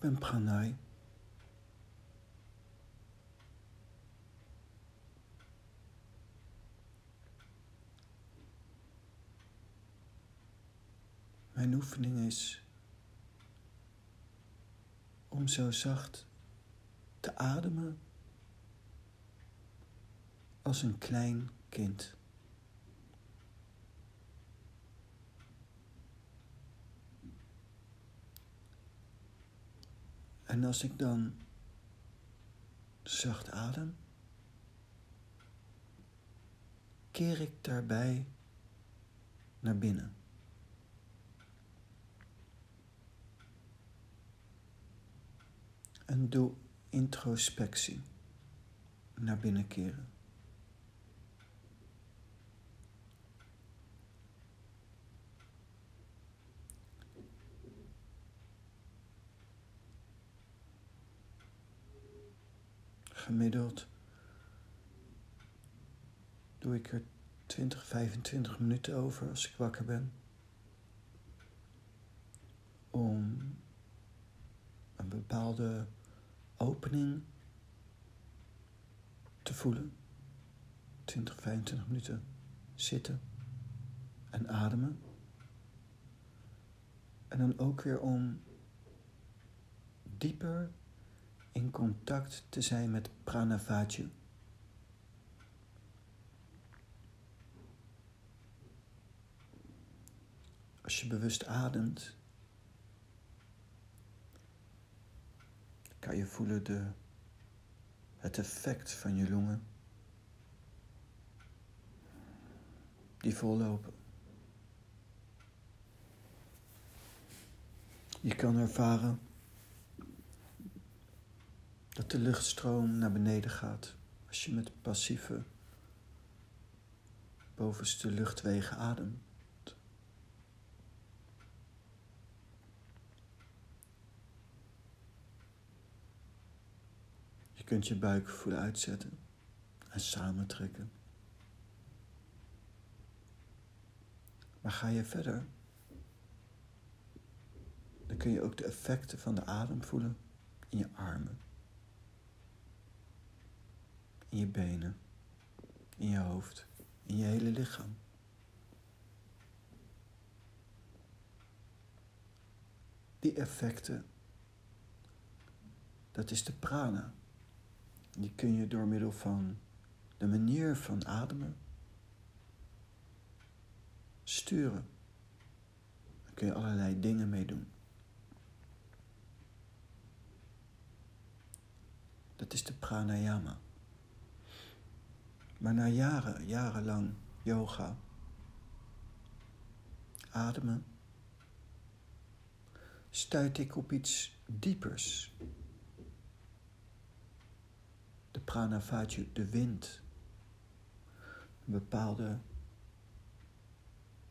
ben. Mijn oefening is om zo zacht te ademen als een klein kind. En als ik dan zacht adem, keer ik daarbij naar binnen. En doe introspectie naar binnen keren. Gemiddeld doe ik er 20, 25 minuten over als ik wakker ben. Om een bepaalde opening te voelen. 20, 25 minuten zitten en ademen. En dan ook weer om dieper in contact te zijn met pranavaju. Als je bewust ademt, kan je voelen de, het effect van je longen die vollopen. Je kan ervaren de luchtstroom naar beneden gaat als je met passieve bovenste luchtwegen ademt. Je kunt je buik voelen uitzetten en samentrekken. Maar ga je verder, dan kun je ook de effecten van de adem voelen in je armen in je benen, in je hoofd, in je hele lichaam. Die effecten, dat is de prana. Die kun je door middel van de manier van ademen sturen. Daar kun je allerlei dingen mee doen. Dat is de pranayama. Maar na jaren, jarenlang yoga, ademen, stuit ik op iets diepers. De pranavaju, de wind. Een bepaalde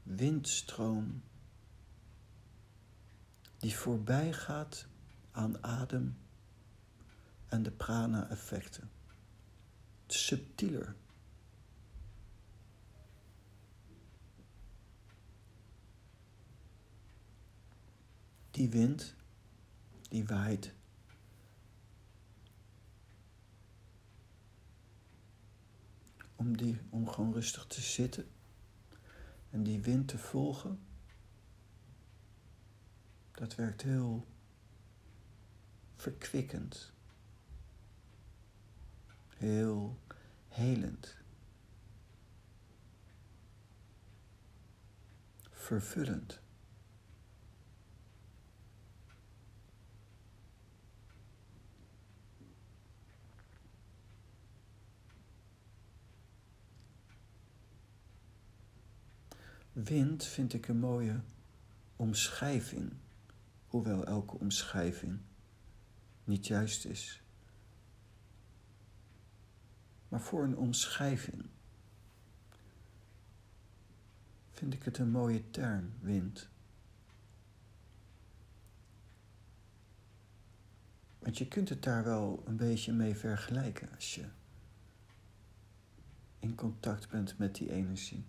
windstroom die voorbij gaat aan adem en de prana-effecten. Subtieler. Die wind, die waait. Om, die, om gewoon rustig te zitten en die wind te volgen, dat werkt heel verkwikkend. Heel helend. Vervullend. Wind vind ik een mooie omschrijving, hoewel elke omschrijving niet juist is. Maar voor een omschrijving vind ik het een mooie term, wind. Want je kunt het daar wel een beetje mee vergelijken als je in contact bent met die energie.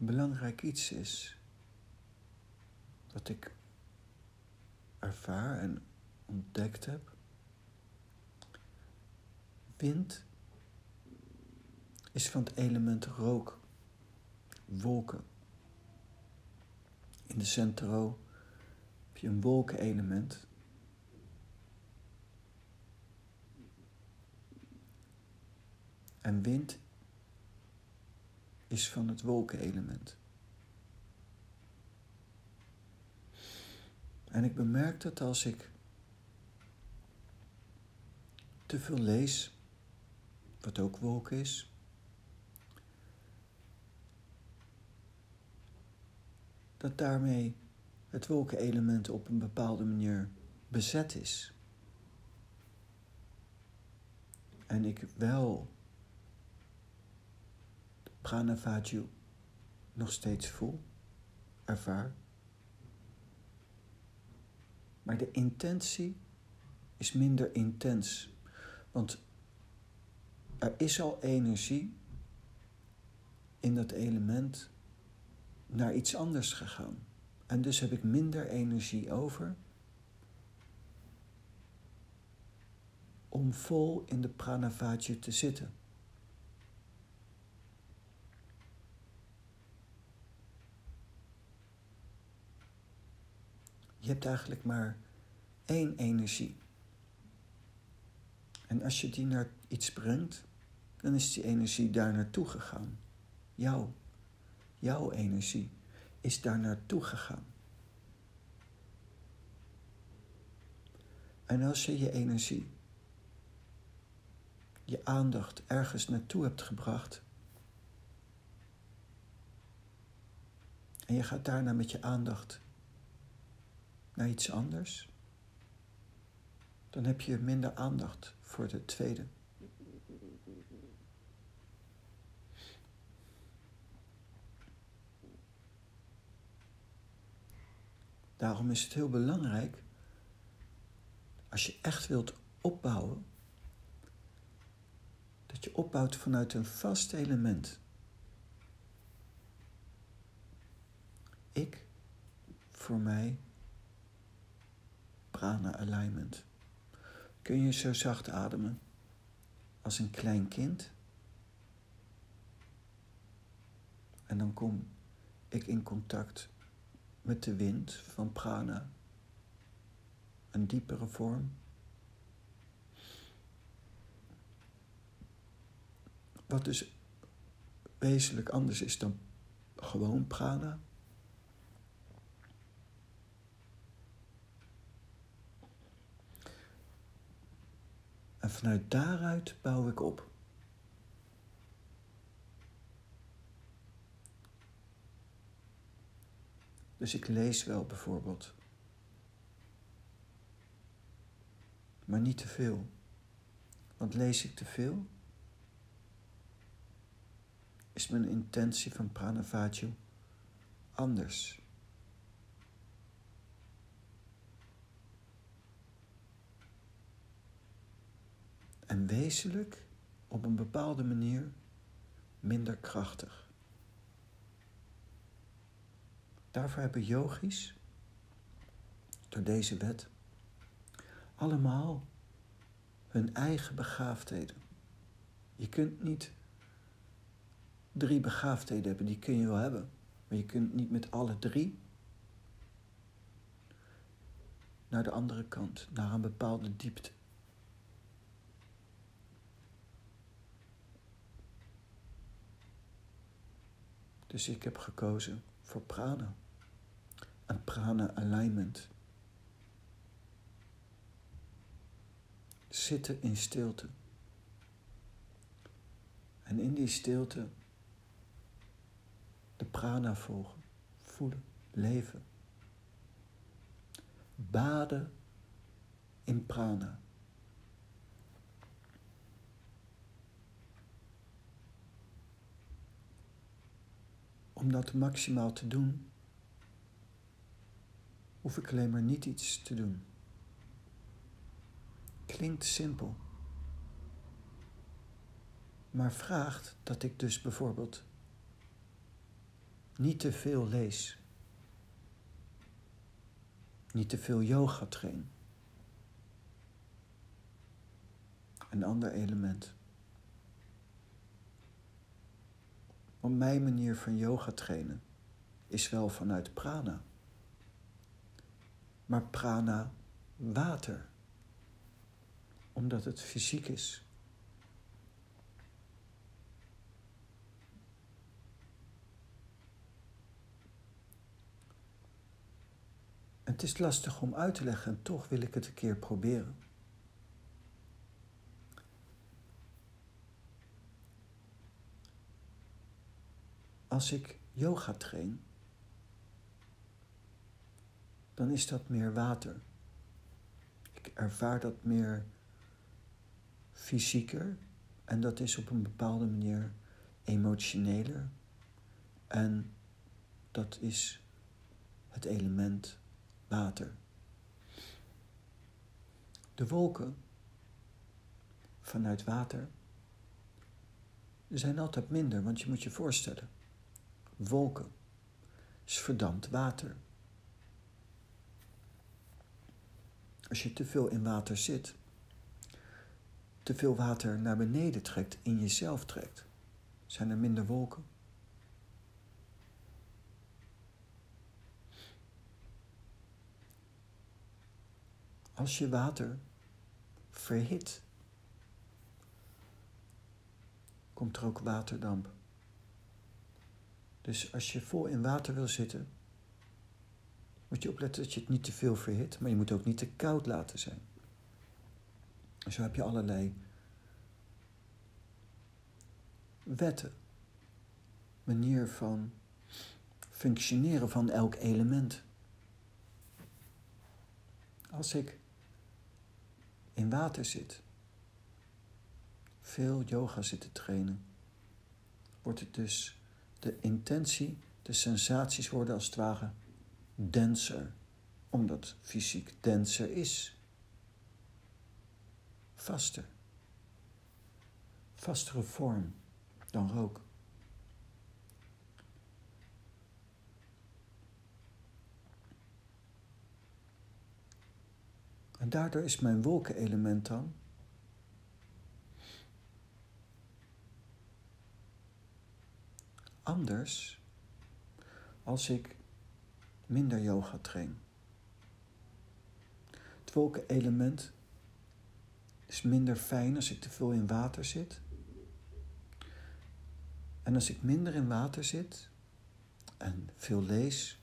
Belangrijk iets is. wat ik ervaar en ontdekt heb. Wind is van het element rook, wolken. In de centro heb je een wolkenelement. En wind is van het wolkenelement. En ik bemerk dat als ik te veel lees, wat ook wolk is, dat daarmee het wolkenelement op een bepaalde manier bezet is. En ik wel Pranavaju nog steeds voel, ervaar. Maar de intentie is minder intens. Want er is al energie in dat element naar iets anders gegaan. En dus heb ik minder energie over om vol in de pranavajju te zitten. Je hebt eigenlijk maar één energie. En als je die naar iets brengt, dan is die energie daar naartoe gegaan. Jouw, jouw energie is daar naartoe gegaan. En als je je energie, je aandacht ergens naartoe hebt gebracht, en je gaat daarna met je aandacht naar iets anders, dan heb je minder aandacht voor de tweede. Daarom is het heel belangrijk, als je echt wilt opbouwen, dat je opbouwt vanuit een vast element. Ik, voor mij, prana alignment. Kun je zo zacht ademen als een klein kind? En dan kom ik in contact met de wind van prana, een diepere vorm. Wat dus wezenlijk anders is dan gewoon prana. En vanuit daaruit bouw ik op. Dus ik lees wel bijvoorbeeld. Maar niet te veel. Want lees ik te veel, is mijn intentie van pranavaju anders. En wezenlijk op een bepaalde manier minder krachtig. Daarvoor hebben yogis, door deze wet, allemaal hun eigen begaafdheden. Je kunt niet drie begaafdheden hebben, die kun je wel hebben, maar je kunt niet met alle drie naar de andere kant, naar een bepaalde diepte. Dus ik heb gekozen voor prana. Een prana alignment. Zitten in stilte. En in die stilte de prana volgen, voelen, leven. Baden in prana. Om dat maximaal te doen, hoef ik alleen maar niet iets te doen. Klinkt simpel, maar vraagt dat ik dus bijvoorbeeld niet te veel lees. niet te veel yoga train. Een ander element. Want mijn manier van yoga trainen is wel vanuit prana. Maar prana water. Omdat het fysiek is. Het is lastig om uit te leggen en toch wil ik het een keer proberen. Als ik yoga train, dan is dat meer water. Ik ervaar dat meer fysieker en dat is op een bepaalde manier emotioneler. En dat is het element water. De wolken vanuit water zijn altijd minder, want je moet je voorstellen, wolken is verdampt water. Als je te veel in water zit, te veel water naar beneden trekt, in jezelf trekt, zijn er minder wolken. Als je water verhit, komt er ook waterdamp. Dus als je vol in water wil zitten, moet je opletten dat je het niet te veel verhit, maar je moet ook niet te koud laten zijn. En zo heb je allerlei wetten, manier van functioneren van elk element. Als ik in water zit, veel yoga zit te trainen, wordt het dus de intentie, de sensaties worden als het ware denser, omdat fysiek denser is. Vaster. Vastere vorm dan rook. En daardoor is mijn wolkenelement dan anders als ik minder yoga train. Het wolkenelement is minder fijn als ik te veel in water zit. En als ik minder in water zit en veel lees,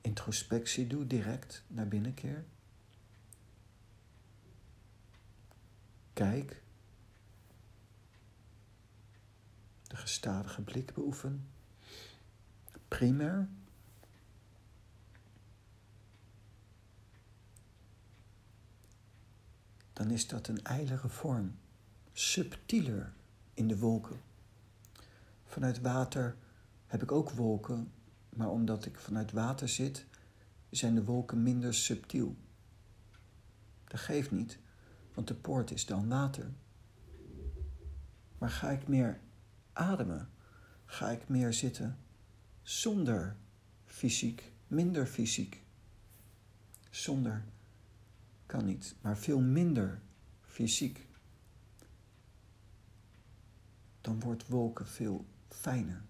introspectie doe direct naar binnen keer. Kijk. De gestadige blik beoefen. Primair. Dan is dat een eilige vorm, subtieler in de wolken. Vanuit water heb ik ook wolken maar omdat ik vanuit water zit, zijn de wolken minder subtiel. Dat geeft niet, want de poort is dan water. Maar ga ik meer ademen, ga ik meer zitten zonder fysiek, minder fysiek. Zonder kan niet, maar veel minder fysiek. Dan wordt wolken veel fijner.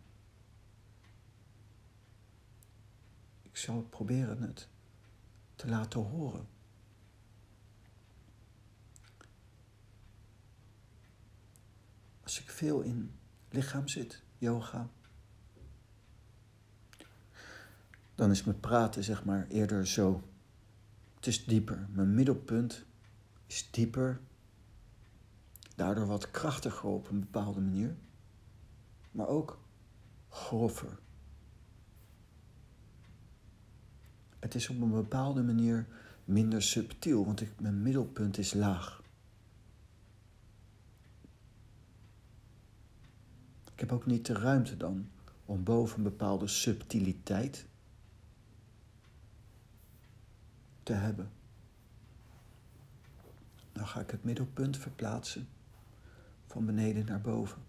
Ik zal proberen het te laten horen. Als ik veel in lichaam zit, yoga, dan is mijn praten zeg maar eerder zo. Het is dieper. Mijn middelpunt is dieper. Daardoor wat krachtiger op een bepaalde manier. Maar ook grover. Het is op een bepaalde manier minder subtiel, want mijn middelpunt is laag. Ik heb ook niet de ruimte dan om boven een bepaalde subtiliteit te hebben. Dan ga ik het middelpunt verplaatsen van beneden naar boven.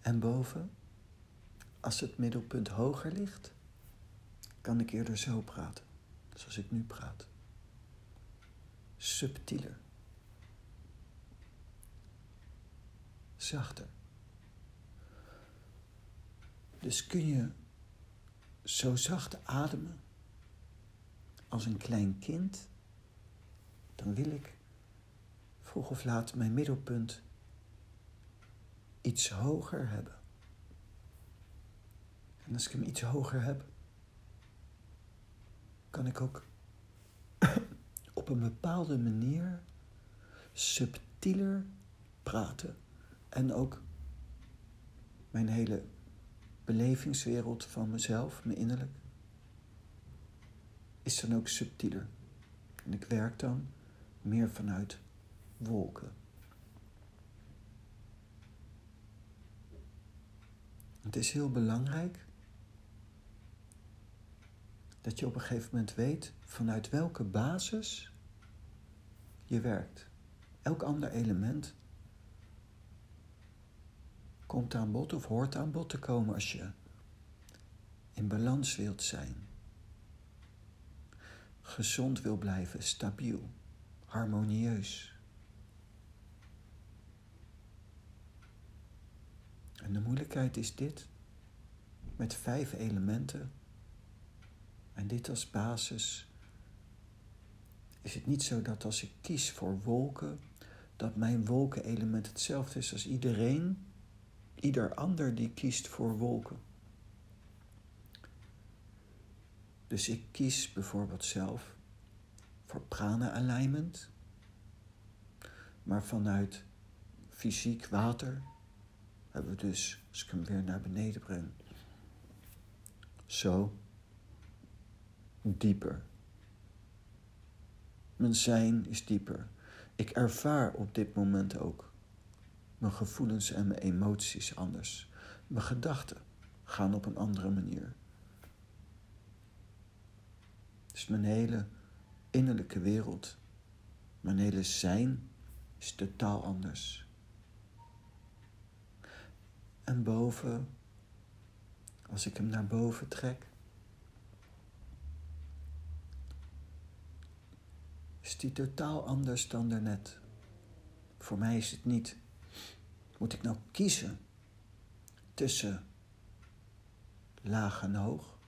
En boven, als het middelpunt hoger ligt, kan ik eerder zo praten, zoals ik nu praat. Subtieler. Zachter. Dus kun je zo zacht ademen als een klein kind, dan wil ik vroeg of laat mijn middelpunt iets hoger hebben. En als ik hem iets hoger heb, kan ik ook op een bepaalde manier subtieler praten. En ook mijn hele belevingswereld van mezelf, mijn innerlijk, is dan ook subtieler. En ik werk dan meer vanuit wolken. Het is heel belangrijk dat je op een gegeven moment weet vanuit welke basis je werkt. Elk ander element komt aan bod of hoort aan bod te komen als je in balans wilt zijn. Gezond wil blijven, stabiel, harmonieus. En de moeilijkheid is dit, met vijf elementen en dit als basis, is het niet zo dat als ik kies voor wolken, dat mijn wolkenelement hetzelfde is als iedereen, ieder ander die kiest voor wolken. Dus ik kies bijvoorbeeld zelf voor prana-alignment, maar vanuit fysiek water hebben we dus, als ik hem weer naar beneden breng, zo dieper. Mijn zijn is dieper. Ik ervaar op dit moment ook mijn gevoelens en mijn emoties anders. Mijn gedachten gaan op een andere manier. Dus mijn hele innerlijke wereld, mijn hele zijn is totaal anders. En boven, als ik hem naar boven trek, is die totaal anders dan daarnet. Voor mij is het niet, moet ik nou kiezen tussen laag en hoog?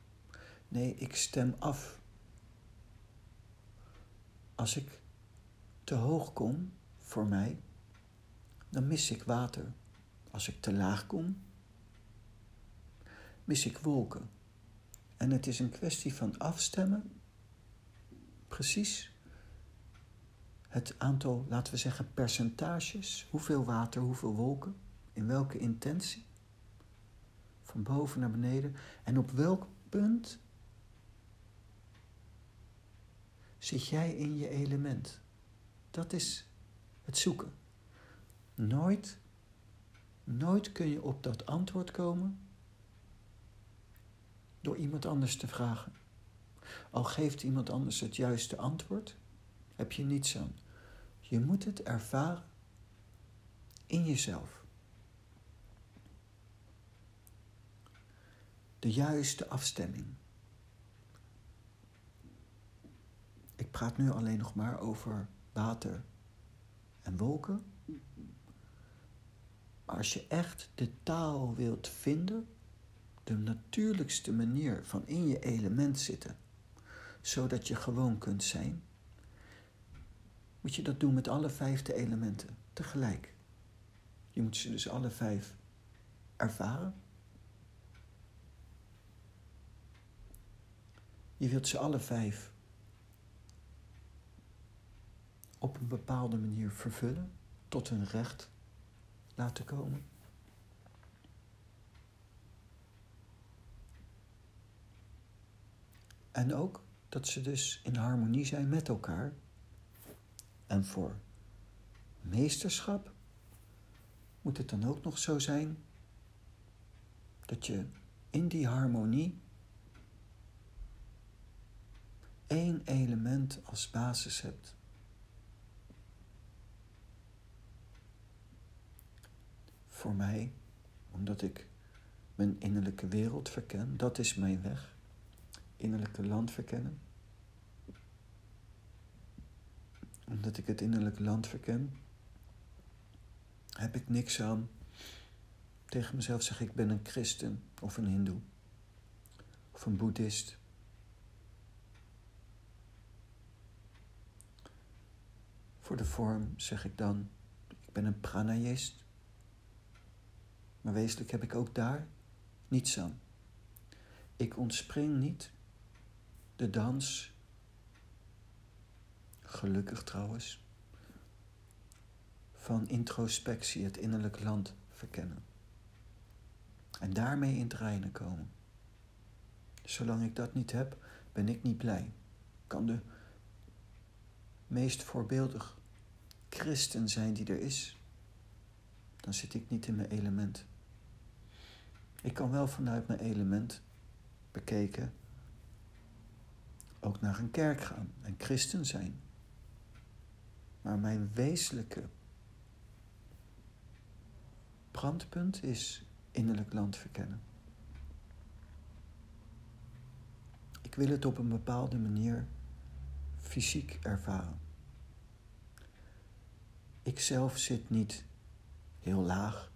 Nee, ik stem af. Als ik te hoog kom voor mij, dan mis ik water. Als ik te laag kom, mis ik wolken. En het is een kwestie van afstemmen, precies het aantal, laten we zeggen, percentages. Hoeveel water, hoeveel wolken, in welke intentie. Van boven naar beneden. En op welk punt zit jij in je element? Dat is het zoeken. Nooit Nooit kun je op dat antwoord komen door iemand anders te vragen. Al geeft iemand anders het juiste antwoord, heb je niets aan. Je moet het ervaren in jezelf. De juiste afstemming. Ik praat nu alleen nog maar over water en wolken als je echt de taal wilt vinden, de natuurlijkste manier van in je element zitten, zodat je gewoon kunt zijn, moet je dat doen met alle vijfde elementen tegelijk. Je moet ze dus alle vijf ervaren. Je wilt ze alle vijf op een bepaalde manier vervullen tot hun recht laten komen. En ook dat ze dus in harmonie zijn met elkaar. En voor meesterschap moet het dan ook nog zo zijn dat je in die harmonie één element als basis hebt. voor mij Omdat ik mijn innerlijke wereld verken. Dat is mijn weg. Innerlijke land verkennen. Omdat ik het innerlijke land verken, heb ik niks aan tegen mezelf zeg ik ben een christen of een hindoe of een boeddhist. Voor de vorm zeg ik dan, ik ben een pranayist. Maar wezenlijk heb ik ook daar niets aan. Ik ontspring niet de dans, gelukkig trouwens, van introspectie, het innerlijk land verkennen. En daarmee in het komen. Zolang ik dat niet heb, ben ik niet blij. Kan de meest voorbeeldig christen zijn die er is, dan zit ik niet in mijn element. Ik kan wel vanuit mijn element bekeken ook naar een kerk gaan en christen zijn. Maar mijn wezenlijke brandpunt is innerlijk land verkennen. Ik wil het op een bepaalde manier fysiek ervaren. Ik zelf zit niet heel laag,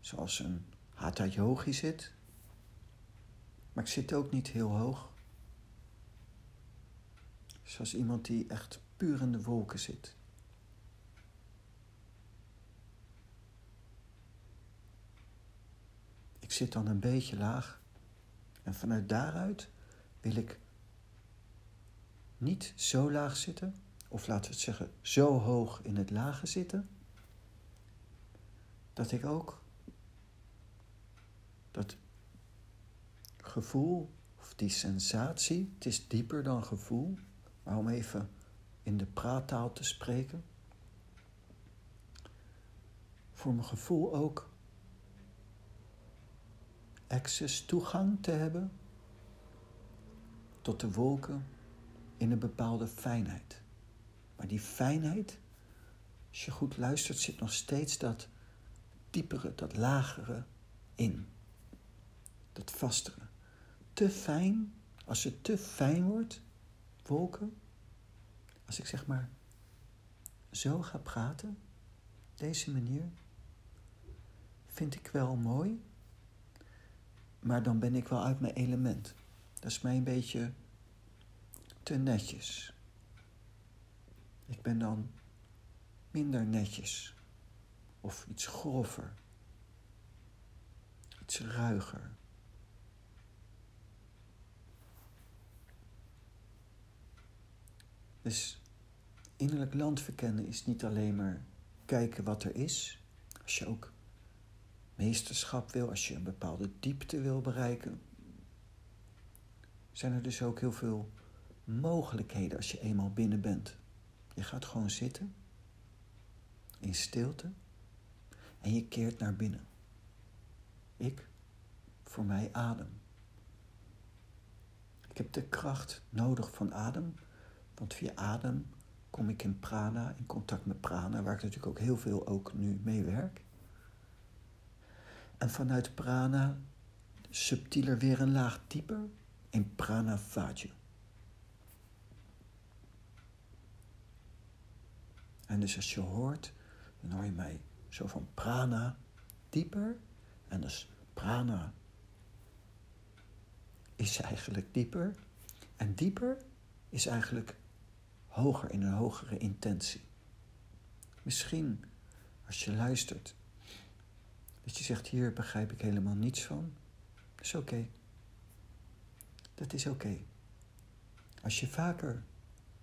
zoals een hatha yogi zit, maar ik zit ook niet heel hoog, zoals iemand die echt puur in de wolken zit. Ik zit dan een beetje laag en vanuit daaruit wil ik niet zo laag zitten, of laten we het zeggen, zo hoog in het lage zitten, dat ik ook dat gevoel of die sensatie, het is dieper dan gevoel, maar om even in de praattaal te spreken, voor mijn gevoel ook access, toegang te hebben tot de wolken in een bepaalde fijnheid. Maar die fijnheid, als je goed luistert, zit nog steeds dat diepere, dat lagere in. Dat vastere. Te fijn, als het te fijn wordt, wolken, als ik zeg maar zo ga praten, deze manier, vind ik wel mooi, maar dan ben ik wel uit mijn element. Dat is mij een beetje te netjes. Ik ben dan minder netjes. Of iets grover. Iets ruiger. Dus innerlijk land verkennen is niet alleen maar kijken wat er is. Als je ook meesterschap wil, als je een bepaalde diepte wil bereiken, zijn er dus ook heel veel mogelijkheden als je eenmaal binnen bent. Je gaat gewoon zitten in stilte en je keert naar binnen. Ik, voor mij adem. Ik heb de kracht nodig van adem, want via adem kom ik in prana, in contact met prana, waar ik natuurlijk ook heel veel ook nu mee werk. En vanuit prana subtieler weer een laag dieper in prana vaatje. En dus als je hoort, dan hoor je mij zo van prana dieper. En dus prana is eigenlijk dieper. En dieper is eigenlijk hoger in een hogere intentie. Misschien als je luistert, dat je zegt: Hier begrijp ik helemaal niets van. Dat is oké. Dat is oké. Als je vaker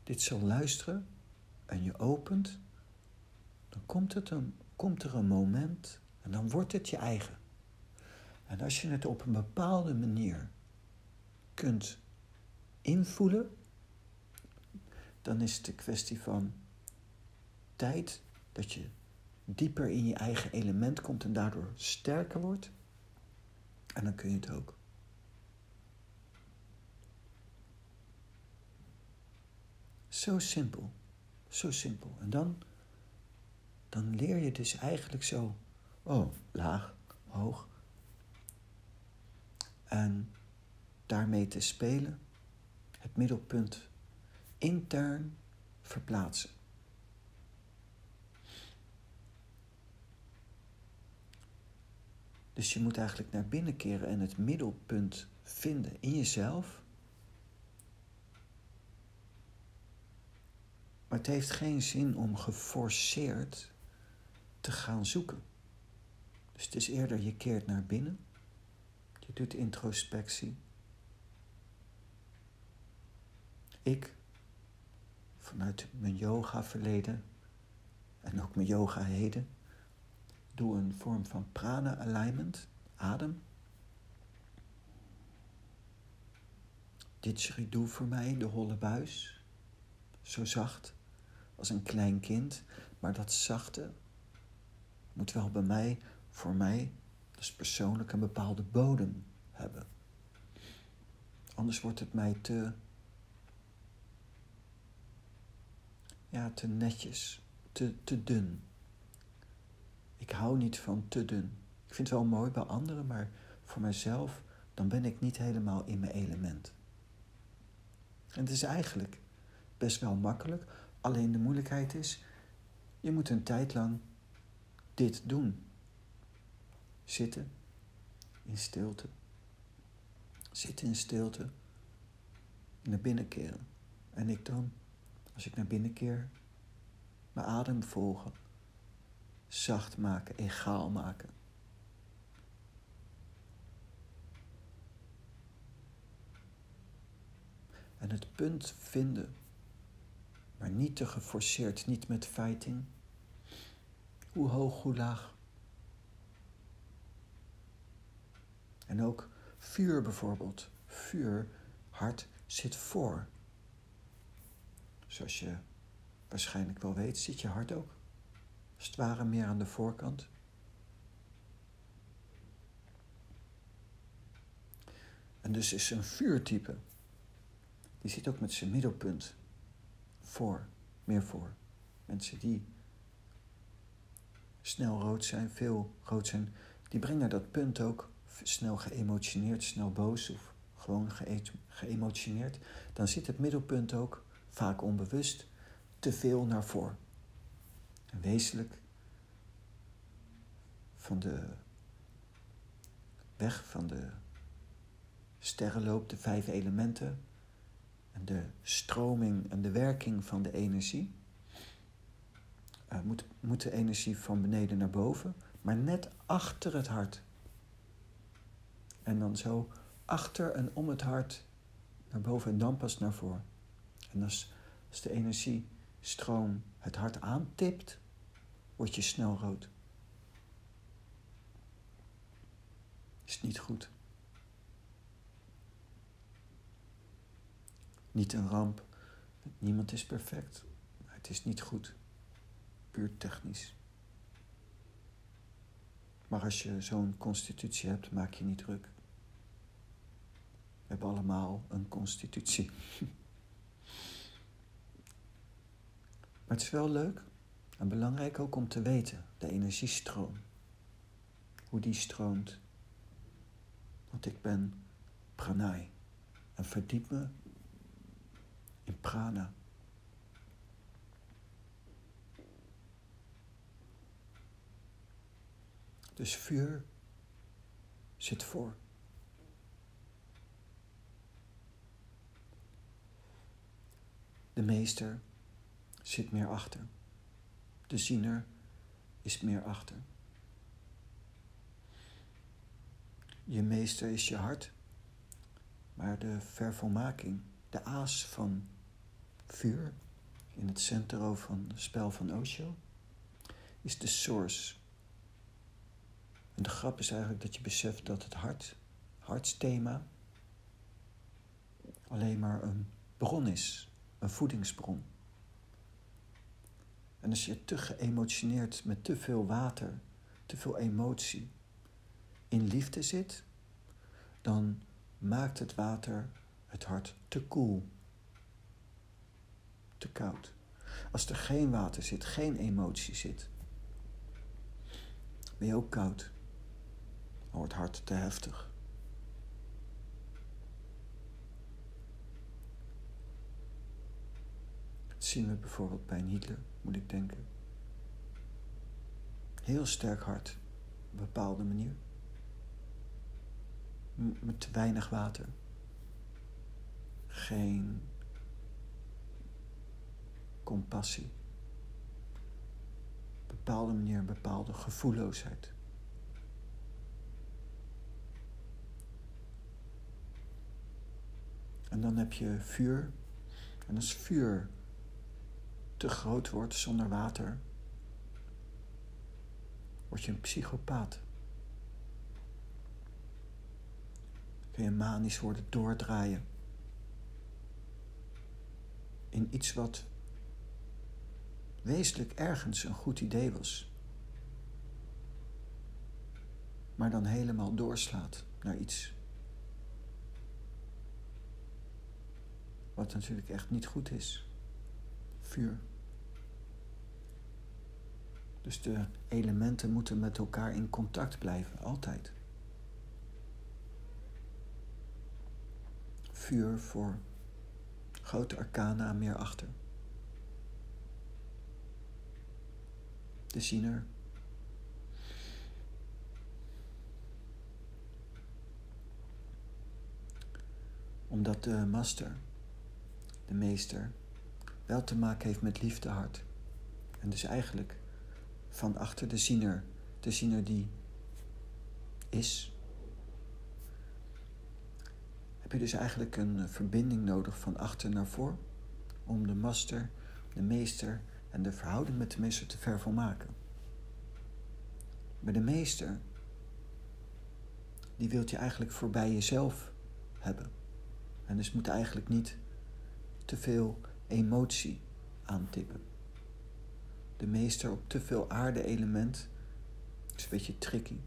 dit zal luisteren en je opent, dan komt, het komt er een moment en dan wordt het je eigen. En als je het op een bepaalde manier kunt invoelen, dan is het een kwestie van tijd dat je dieper in je eigen element komt en daardoor sterker wordt. En dan kun je het ook. Zo simpel. Zo simpel. En dan, dan leer je dus eigenlijk zo, oh, laag, hoog. En daarmee te spelen, het middelpunt intern verplaatsen. Dus je moet eigenlijk naar binnen keren en het middelpunt vinden in jezelf. Maar het heeft geen zin om geforceerd te gaan zoeken. Dus het is eerder je keert naar binnen, je doet introspectie. Ik, vanuit mijn yoga verleden en ook mijn yoga heden, doe een vorm van prana alignment, adem. Didgeridoo voor mij, de holle buis. Zo zacht als een klein kind. Maar dat zachte moet wel bij mij, voor mij, dus persoonlijk, een bepaalde bodem hebben. Anders wordt het mij te, ja, te netjes, te, te dun. Ik hou niet van te dun. Ik vind het wel mooi bij anderen, maar voor mijzelf, dan ben ik niet helemaal in mijn element. En het is eigenlijk best wel makkelijk. Alleen de moeilijkheid is, je moet een tijd lang dit doen. Zitten in stilte. Zitten in stilte. Naar binnen keren. En ik dan, als ik naar binnen keer, mijn adem volgen. Zacht maken, egaal maken. En het punt vinden, maar niet te geforceerd, niet met fighting. Hoe hoog, hoe laag. En ook vuur bijvoorbeeld. Vuur, hart, zit voor. Zoals je waarschijnlijk wel weet, zit je hart ook. Als het ware meer aan de voorkant. En dus is een vuurtype die zit ook met zijn middelpunt voor, meer voor. Mensen die snel rood zijn, veel rood zijn, die brengen dat punt ook snel geëmotioneerd, snel boos of gewoon geëmotioneerd. Dan zit het middelpunt ook, vaak onbewust, te veel naar voren. En wezenlijk van de weg van de sterrenloop, de vijf elementen, en de stroming en de werking van de energie. Uh, moet, moet de energie van beneden naar boven, maar net achter het hart. En dan zo achter en om het hart naar boven en dan pas naar voren. En als, de energiestroom het hart aantipt, word je snel rood. Is niet goed. Niet een ramp. Niemand is perfect. Het is niet goed. Puur technisch. Maar als je zo'n constitutie hebt, maak je niet druk. We hebben allemaal een constitutie. Maar het is wel leuk en belangrijk ook om te weten, de energiestroom. Hoe die stroomt. Want ik ben pranay. En verdiep me in prana. Dus vuur zit voor. De meester zit meer achter. De ziener is meer achter. Je meester is je hart, maar de vervolmaking, de aas van vuur in het centrum van het spel van Osho is de source. En de grap is eigenlijk dat je beseft dat het hart, hartsthema, alleen maar een bron is, een voedingsbron. En als je te geëmotioneerd met te veel water, te veel emotie in liefde zit, dan maakt het water het hart te koel te koud. Als er geen water zit, geen emotie zit, ben je ook koud. Dan wordt het hart te heftig. Dat zien we bijvoorbeeld bij een Hitler, moet ik denken. Heel sterk hart, op een bepaalde manier. Met te weinig water. Geen compassie. Op een bepaalde manier een bepaalde gevoelloosheid. En dan heb je vuur. En als vuur te groot wordt zonder water, word je een psychopaat. Kun je manisch worden doordraaien in iets wat wezenlijk ergens een goed idee was, maar dan helemaal doorslaat naar iets wat natuurlijk echt niet goed is. Vuur. Dus de elementen moeten met elkaar in contact blijven, altijd. Vuur voor grote arcana meer achter. De ziener. Omdat de master, de meester, wel te maken heeft met liefdehart. En dus eigenlijk van achter de ziener, de ziener die is, heb je dus eigenlijk een eh, verbinding nodig van achter naar voor om de master, de meester en de verhouding met de meester te vervolmaken. Bij de meester, die wilt je eigenlijk voorbij jezelf hebben. En dus moet eigenlijk niet te veel emotie aantippen de meester op te veel aarde-element is een beetje tricky.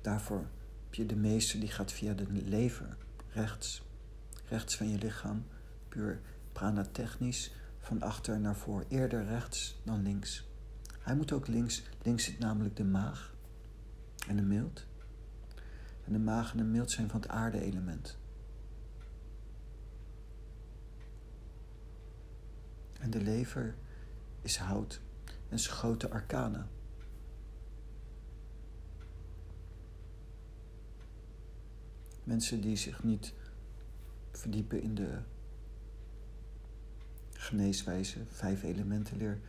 Daarvoor heb je de meester die gaat via de lever, rechts, rechts van je lichaam, puur prana-technisch, van achter naar voor, eerder rechts dan links. Hij moet ook links, links zit namelijk de maag en de mild. En de maag en de mild zijn van het aarde-element. En de lever is hout en schoten arcana. Mensen die zich niet verdiepen in de geneeswijze, vijf elementen leer,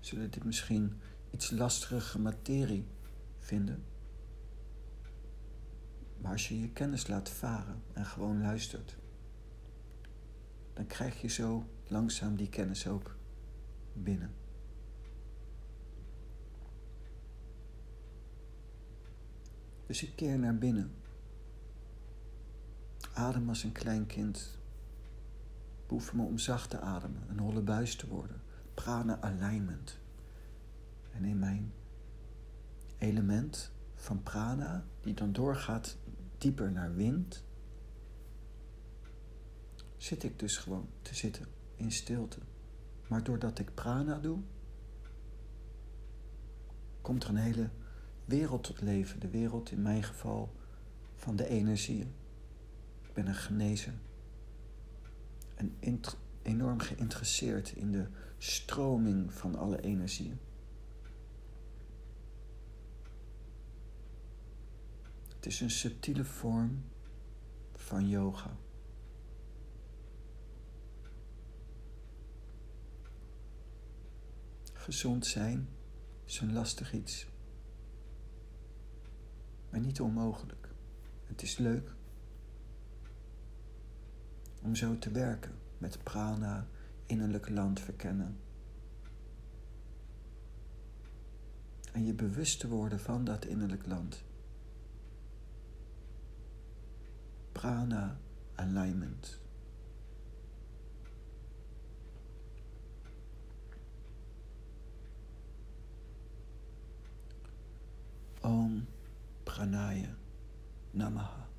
zullen dit misschien iets lastige materie vinden. Maar als je je kennis laat varen en gewoon luistert, dan krijg je zo langzaam die kennis ook binnen. Dus ik keer naar binnen. Adem als een klein kind. Beoefen me om zacht te ademen, een holle buis te worden. Prana alignment. En in mijn element van prana, die dan doorgaat dieper naar wind, zit ik dus gewoon te zitten in stilte. Maar doordat ik prana doe, komt er een hele wereld tot leven. De wereld in mijn geval van de energieën. Ik ben een genezer. En enorm geïnteresseerd in de stroming van alle energieën. Het is een subtiele vorm van yoga. Gezond zijn is een lastig iets. Maar niet onmogelijk. Het is leuk om zo te werken met prana, innerlijk land verkennen. En je bewust te worden van dat innerlijk land. Prana alignment. Om Pranaya Namaha.